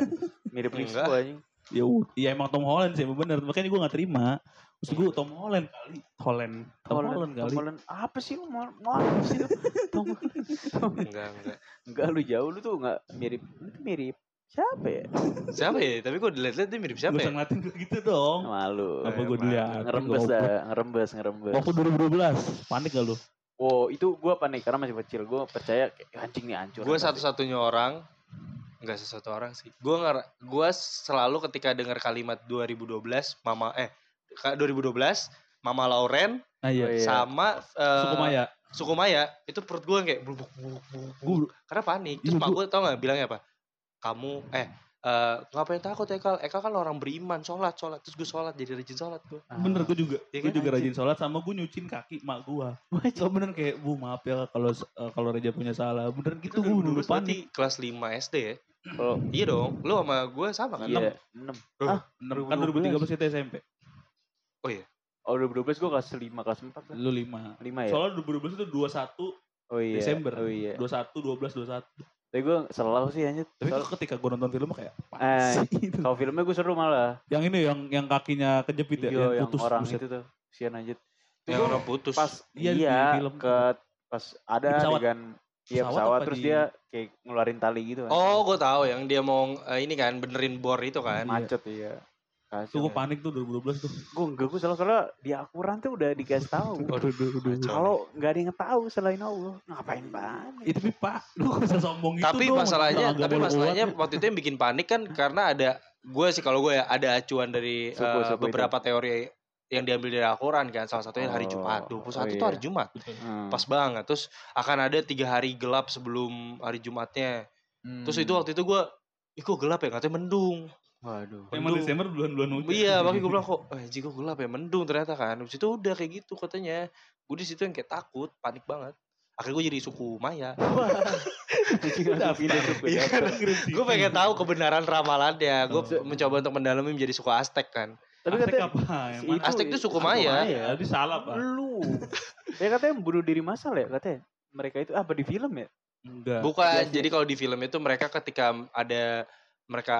mirip. Rispo anjing. Ya ud- iya emang Tom Holland sih bener makanya gue nggak terima terus gue Tom Holland kali Holland Tom Holland, kali Tom Holland. Apa sih lu mau mau apa sih lu? <laughs> Tom Holland. Holland. Enggak, enggak. Enggak lu jauh lu tuh enggak mirip. Lu tuh mirip siapa ya? Siapa ya? Tapi gue dilihat-lihat dia mirip Gak siapa usah ya? ngeliatin gue gitu dong Malu. apa gue dilihat Ngerembes dah, ngerembes, ngerembes. waktu 2012 panik gak lu Wow, itu gua panik karena masih kecil. Gua percaya anjing nih hancur. Gue satu-satunya orang Enggak satu orang sih. Gue nger gue selalu ketika dengar kalimat 2012 Mama eh ka- 2012 Mama Lauren nah iya Oh, iya. sama eh, suku Maya Sukumaya itu perut gue kayak blubuk blubuk gue karena panik. Terus Iya, mak gua- gue tau gak bilangnya apa? Kamu eh eh, ngapain takut Ekal? Ekal kan orang beriman, sholat, sholat. Terus gue sholat, jadi rajin sholat gue. bener gue juga Iya gue kan? juga rajin sholat sama gue nyucin kaki mak gue <laughs> so bener kayak bu maaf ya kalau eh, kalau Reja punya salah bener gitu gue dulu panik kelas 5 SD ya? Kalau Iya dong, lu sama gue sama kan? iya, 6. Loh, Bener, kan 2013 itu SMP Oh, 2012 gua kelas 5, kelas 4 lah. lu 5 5 ya? soalnya 2012 itu 21 Oh iya. Desember. Oh iya. 21 12 21 Tapi gua selalu sih anjir. tapi Soal- ketika gue nonton film kayak Eh, kalau filmnya gua seru malah. yang ini yang yang kakinya kejepit ya Iya, yang yang putus orang buset. itu tuh. Sian anjir. Itu Yang orang putus. pas Iya, iya, di film. ke pas ada adegan iya Pesawat pesawat terus di- dia kayak ngeluarin tali gitu kan. Oh, gue tahu yang dia mau eh, ini kan benerin bor itu kan. macet iya. Tuh gue panik tuh 2012 tuh. Gue enggak, gue salah salah di Akuran tuh udah dikasih tahu. <laughs> Kacau. Kalau nggak ada yang tahu selain Allah, ngapain banget? Itu tapi Pak, lu usah sombong gitu tapi dong. masalahnya tapi masalahnya waktu itu yang bikin panik kan karena ada gue sih kalau gue ya ada acuan dari Suku- suku beberapa teori yang diambil dari Al-Quran kan salah satunya hari Oh, Jumat 21 oh itu iya. hari Jumat Hmm. pas banget terus akan ada tiga hari gelap sebelum hari Jumatnya terus Hmm. itu waktu itu gue Ih kok gelap ya katanya mendung Waduh. Emang mendung. Desember bulan-bulan hujan. Iya makanya gue bilang kok <laughs> Eh jika gelap ya mendung ternyata kan Habis itu udah kayak gitu katanya Gue di situ yang kayak takut panik banget Akhirnya gue jadi suku Maya <laughs> suku. Iya kan? Gue pengen tahu kebenaran ramalannya Gue mencoba untuk mendalami menjadi suku Aztec kan Tapi Aztec katanya apa? Yang mana? Aztec itu suku Maya. Ya, di salah, Pak. Lu. Ya katanya bunuh diri massal ya katanya. Mereka itu apa di film ya? Enggak. Bukan biasa. jadi kalau di film itu mereka ketika ada mereka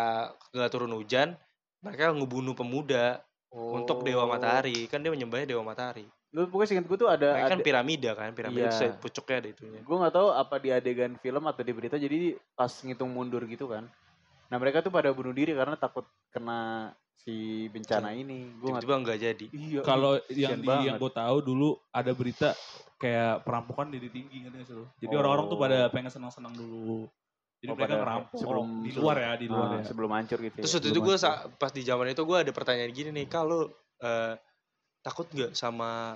nggak turun hujan, mereka ngebunuh pemuda untuk dewa Oh. matahari. Kan dia menyembahnya dewa matahari. Lu pokoknya seingat gue tuh ada, Mereka kan piramida kan, piramida Iya. itu pucuknya ada itunya. gue nggak tahu apa di adegan film atau di berita jadi pas ngitung mundur gitu kan. Nah mereka tuh pada bunuh diri karena takut kena si bencana ini. Gue nggak Tiba-tiba nggak jadi. Iya. Kalau yang di banget. yang gue tahu dulu ada berita kayak perampokan di tinggi nggak sih? Jadi orang-orang tuh Oh. pada pengen senang-senang dulu. Jadi Oh, mereka ngerampok sebelum- di luar ya, di luar Ah, ya. sebelum hancur gitu. Terus ya. waktu itu gue pas di zaman itu gue ada pertanyaan gini nih, kalau eh, takut nggak sama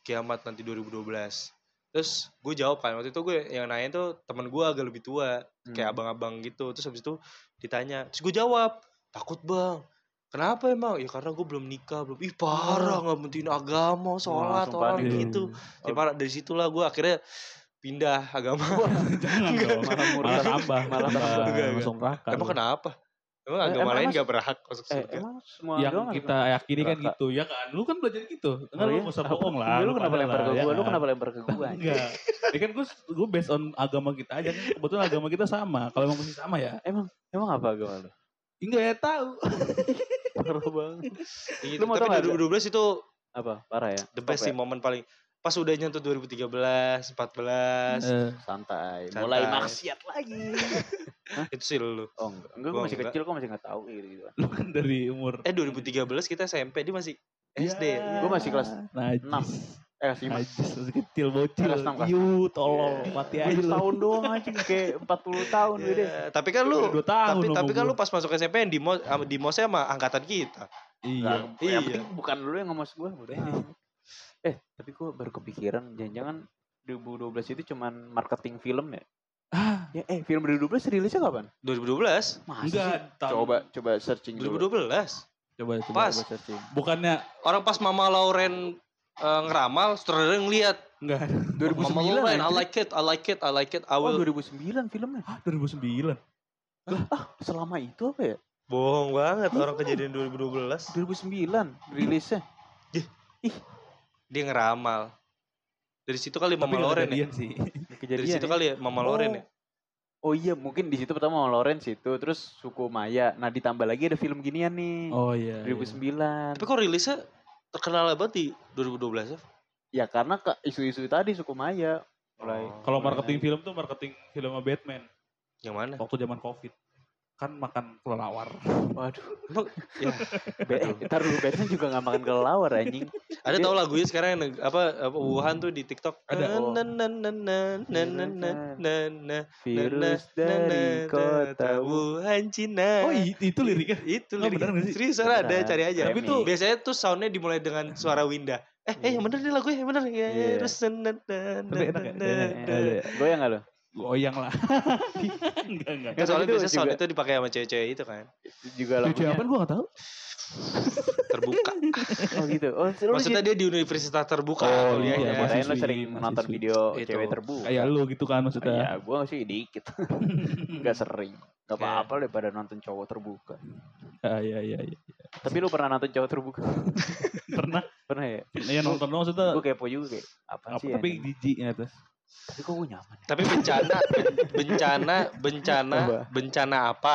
kiamat nanti 2012? Terus gue jawab kan, waktu itu gue yang nanya tuh teman gue agak lebih tua, kayak Hmm. abang-abang gitu. Terus habis itu ditanya, terus gue jawab, takut bang. Kenapa emang? Ya karena gue belum nikah, belum. Ih parah nggak penting agama, sholat, langsung orang gitu. Oh. Ya, parah dari situlah gue akhirnya pindah agama. Jangan dong. malah murka. <laughs> Malah tambah, Malah tambah langsung neraka. emang kenapa? Emang Eh, agama emang lain mas- gak berhak masuk Eh, surga? emang semua yang agama kita yakini kan gitu ya kan lu kan belajar gitu enggak Oh lu iya? nggak usah bohong lah Lu kenapa pada lempar ke ya gue? Lu kan? kenapa lempar ke gue? enggak ya kan gue gue based on agama kita aja kan kebetulan agama kita sama kalau emang masih sama ya Emang apa agama lu? enggak ya tahu Parah banget. Gitu. Lu mau Tapi tau nggak? 2012 itu Apa? Parah ya? the best sih ya? momen paling pas udah nyentuh 2013, 14 Eh, Santai. Santai. Mulai maksiat lagi. <laughs> itu sih lu. Oh enggak. Enggak, gue Gua masih enggak. kecil kok masih nggak tahu kayak gitu. lu kan dari umur Eh 2013 kita SMP dia masih SD. Gua masih kelas najis enam. Eh, sih mas. najis masih kecil bocil Kelas enam, kelas yu tolol mati aja lu tahun doang aja kayak 40 tahun Ya, beda. tapi kan lu tahun tapi tapi kan lu pas masuk SMP yang di mos sama- di mosnya sama angkatan kita. iya Yang Iya. penting bukan lu yang ngomos gue, udah. Eh, tapi gue baru kepikiran jangan-jangan 2012 itu cuman marketing film ya? ah Ya, eh film 2012 rilisnya kapan? 2012, Masa enggak sih? Coba coba searching dulu. 2012. coba coba Pas. Coba searching. bukannya Orang pas Mama Lauren eh, ngeramal, sutradara ngeliat enggak Mama 2009 Lauren, I like it, I like it, I like it, I Oh, will. 2009 filmnya. ah 2009 Selama itu apa ya? Bohong banget Iya. orang kejadian 2012. 2009 rilisnya. Dia ngeramal. Dari situ kali Mama tapi Lauren ya. kejadian sih Dari situ ya? kali ya Mama Lauren ya. Oh iya, mungkin di situ pertama Mama Lawrence itu, terus suku Maya. Nah, ditambah lagi ada film ginian nih. oh iya, iya. 2009. Tapi kok rilisnya terkenal banget di 2012 ya? Ya karena ke isu-isu tadi suku Maya mulai. Oh. Kalau marketing film tuh marketing filmnya Batman Yang mana? waktu zaman Covid. Kan makan kelelawar. Waduh. Ya, Be- Ntar dulu Batman juga gak makan kelelawar anjing. ada tau lagunya sekarang yang apa, apa Wuhan tuh di TikTok. Ada. Oh. Na, na, na, na, na, na, na, na, na, Virus dari kota Wuhan Cina. Oh itu liriknya. Itu Oh, liriknya. beneran nggak sih? Serius ada, cari aja. Tapi tuh- biasanya tuh soundnya dimulai dengan suara Winda. Eh, eh yang bener nih lagunya, yang bener. Ya, Iya. terus na, na, na, Tapi enak ya? na, na, ya? na. Goyang gak lo? Goyang lah. <laughs> enggak enggak. Kan soalnya itu biasanya sound juga- itu dipakai sama cewek-cewek itu kan. Juga Cucu lagunya. apa gua gak tahu. <laughs> Terbuka. <laughs> Oh gitu. Oh, lu Maksudnya dia di universitas terbuka Oh, kuliahnya. iya, Kirain lu mahasiswi, sering nonton video Itu. cewek terbuka. Kayak lu gitu kan Ya, maksudnya. gua sih dikit. Gak sering. Gak apa-apa daripada nonton cowok terbuka. Ah, iya iya iya. Tapi lu pernah nonton cowok terbuka? Pernah Pernah ya? ya nonton doang maksudnya. Gue kepo juga kayak apa Apa, sih tapi jijik ya terus. Tapi kok gue nyaman ya? Tapi bencana, bencana, bencana, bencana apa?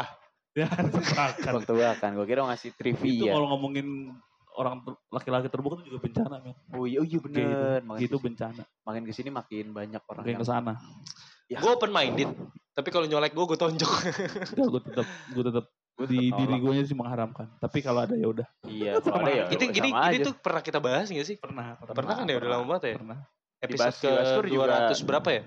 Ya tebakan. Waktu kan gue kira ngasih Itu trivia. kalau ngomongin orang ter- laki-laki terbuka itu juga bencana men. Oh iya, oh iya bener. Makin, Gitu ke sini, bencana. makin ke sini makin banyak orang Kayak yang ke sana. Ya. Gue open minded. Tapi kalau nyolek gue, gue tonjok. <laughs> Gue tetap gue tetap Gua di tetep diri gue sih mengharamkan. Tapi kalau ada ya udah. Iya, <laughs> kalau ada ya Itu gini, ini aja. tuh pernah kita bahas gak sih? Pernah. Pernah kan ya? Udah lama banget ya? Pernah. Episode ke di Baskur juga- 200 berapa ya?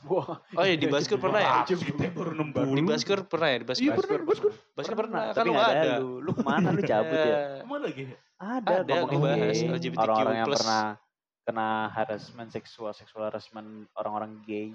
Wah, Oh iya di Baskur pernah ya? Kita baru 60. Di Baskur pernah ya? Di Baskur? Iya bener, Baskur. Baskur pernah. pernah. Kan lu ada ada. lu. Lu ke mana lu cabut ya? <laughs> Emang lagi? Ada, Ada, gay. LGBTQ+. Orang-orang yang pernah kena harassment seksual, seksual harassment orang-orang gay.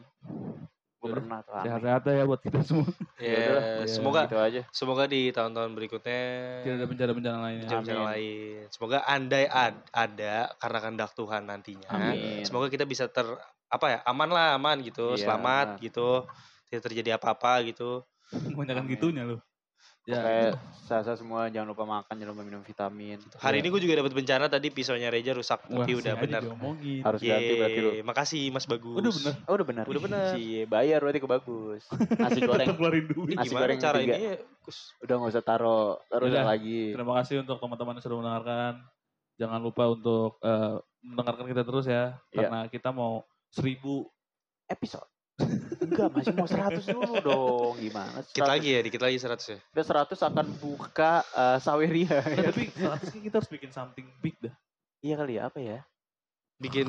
Pernah tuh. Sehat-sehat ya buat kita semua. Ya, udahlah. Ya, semoga gitu aja. semoga di tahun-tahun berikutnya Tidak ada bencana-bencana lainnya. bencana-bencana Amin. lain. Semoga andai ad- ada karena kehendak Tuhan nantinya. Amin. Semoga kita bisa ter apa ya aman lah aman gitu, Iya. selamat gitu, tidak terjadi apa-apa gitu. Kebanyakan gitunya lu. Ya, Kayak saya semua jangan lupa makan, jangan lupa minum vitamin. Hari ini gue juga dapat bencana tadi pisaunya Reja rusak Wah, tapi udah benar. Harus ganti berarti lu. Makasih Mas Bagus. Udah bener. Oh, udah benar. Udah benar. Cie, bayar berarti ke bagus. <laughs> Nasi goreng. Keluarin duit. Nasi gimana goreng cara tiga. ini ya? Udah nggak usah taruh, taruh Udah. lagi. Terima kasih untuk teman-teman yang sudah mendengarkan. Jangan lupa untuk eh, mendengarkan kita terus ya. Iya. Karena kita mau seribu. Episode. Enggak, masih mau 100 dulu <laughs> dong. Gimana? Dikit lagi ya, dikit lagi 100 ya. Udah 100 akan buka eh, Saweria. Eh, tapi 100 kan kita harus bikin something big dah. iya kali ya, apa ya? Bikin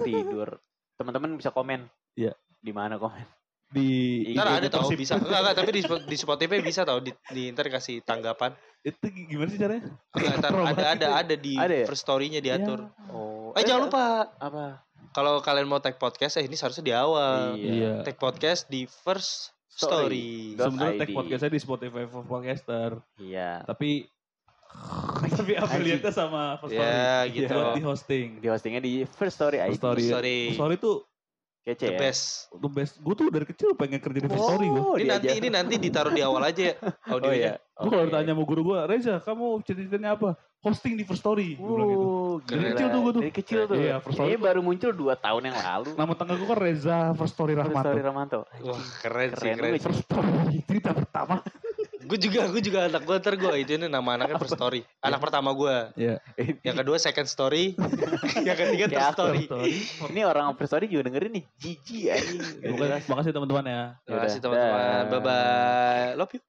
Tidur. Teman-teman bisa komen. Iya. Di mana komen? Di Ntar ada tau bisa enggak enggak tapi di, di Spotify bisa tau di, di ntar kasih tanggapan Itu gimana sih caranya? enggak ntar <laughs> ada ada ada di Ada ya? first story-nya diatur Oh. eh jangan lupa Apa? Kalau kalian mau tag podcast eh ini seharusnya di awal Iya. tag podcast di first story, Sebenarnya tag podcastnya di Spotify for podcaster. Iya. Tapi <laughs> tapi affiliate-nya sama First Story. ya gitu Buat di hosting. Di hostingnya di First Story ID. First Story. First Story. First Story tuh Kece the ya. best the best. Gue tuh dari kecil pengen kerja di First Story gue. Oh, ini nanti diajar. ini nanti ditaruh di awal aja <laughs> ya Oh audionya iya. Gue kalau Oke. ditanya sama guru gue, Reza kamu cita-citanya apa? Hosting di First Story. Gue bilang gitu. Dari kecil tuh gua tuh. Dari kecil tuh. Iya, First Story Ini baru muncul 2 tahun yang lalu. Nama tengah gue kan Reza First Story First Rahmat. Story Ramanto. wah keren, sih Keren keren lu, First Story cerita pertama. gue juga gue juga anak gue ntar gue itu ini nama anaknya first story anak pertama gue Iya. yang kedua second story <laughs> yang ketiga third Kayak story Story. Ini orang First Story juga dengerin nih. Jijik anjing. Makasih teman-teman ya. terima kasih teman-teman bye bye love you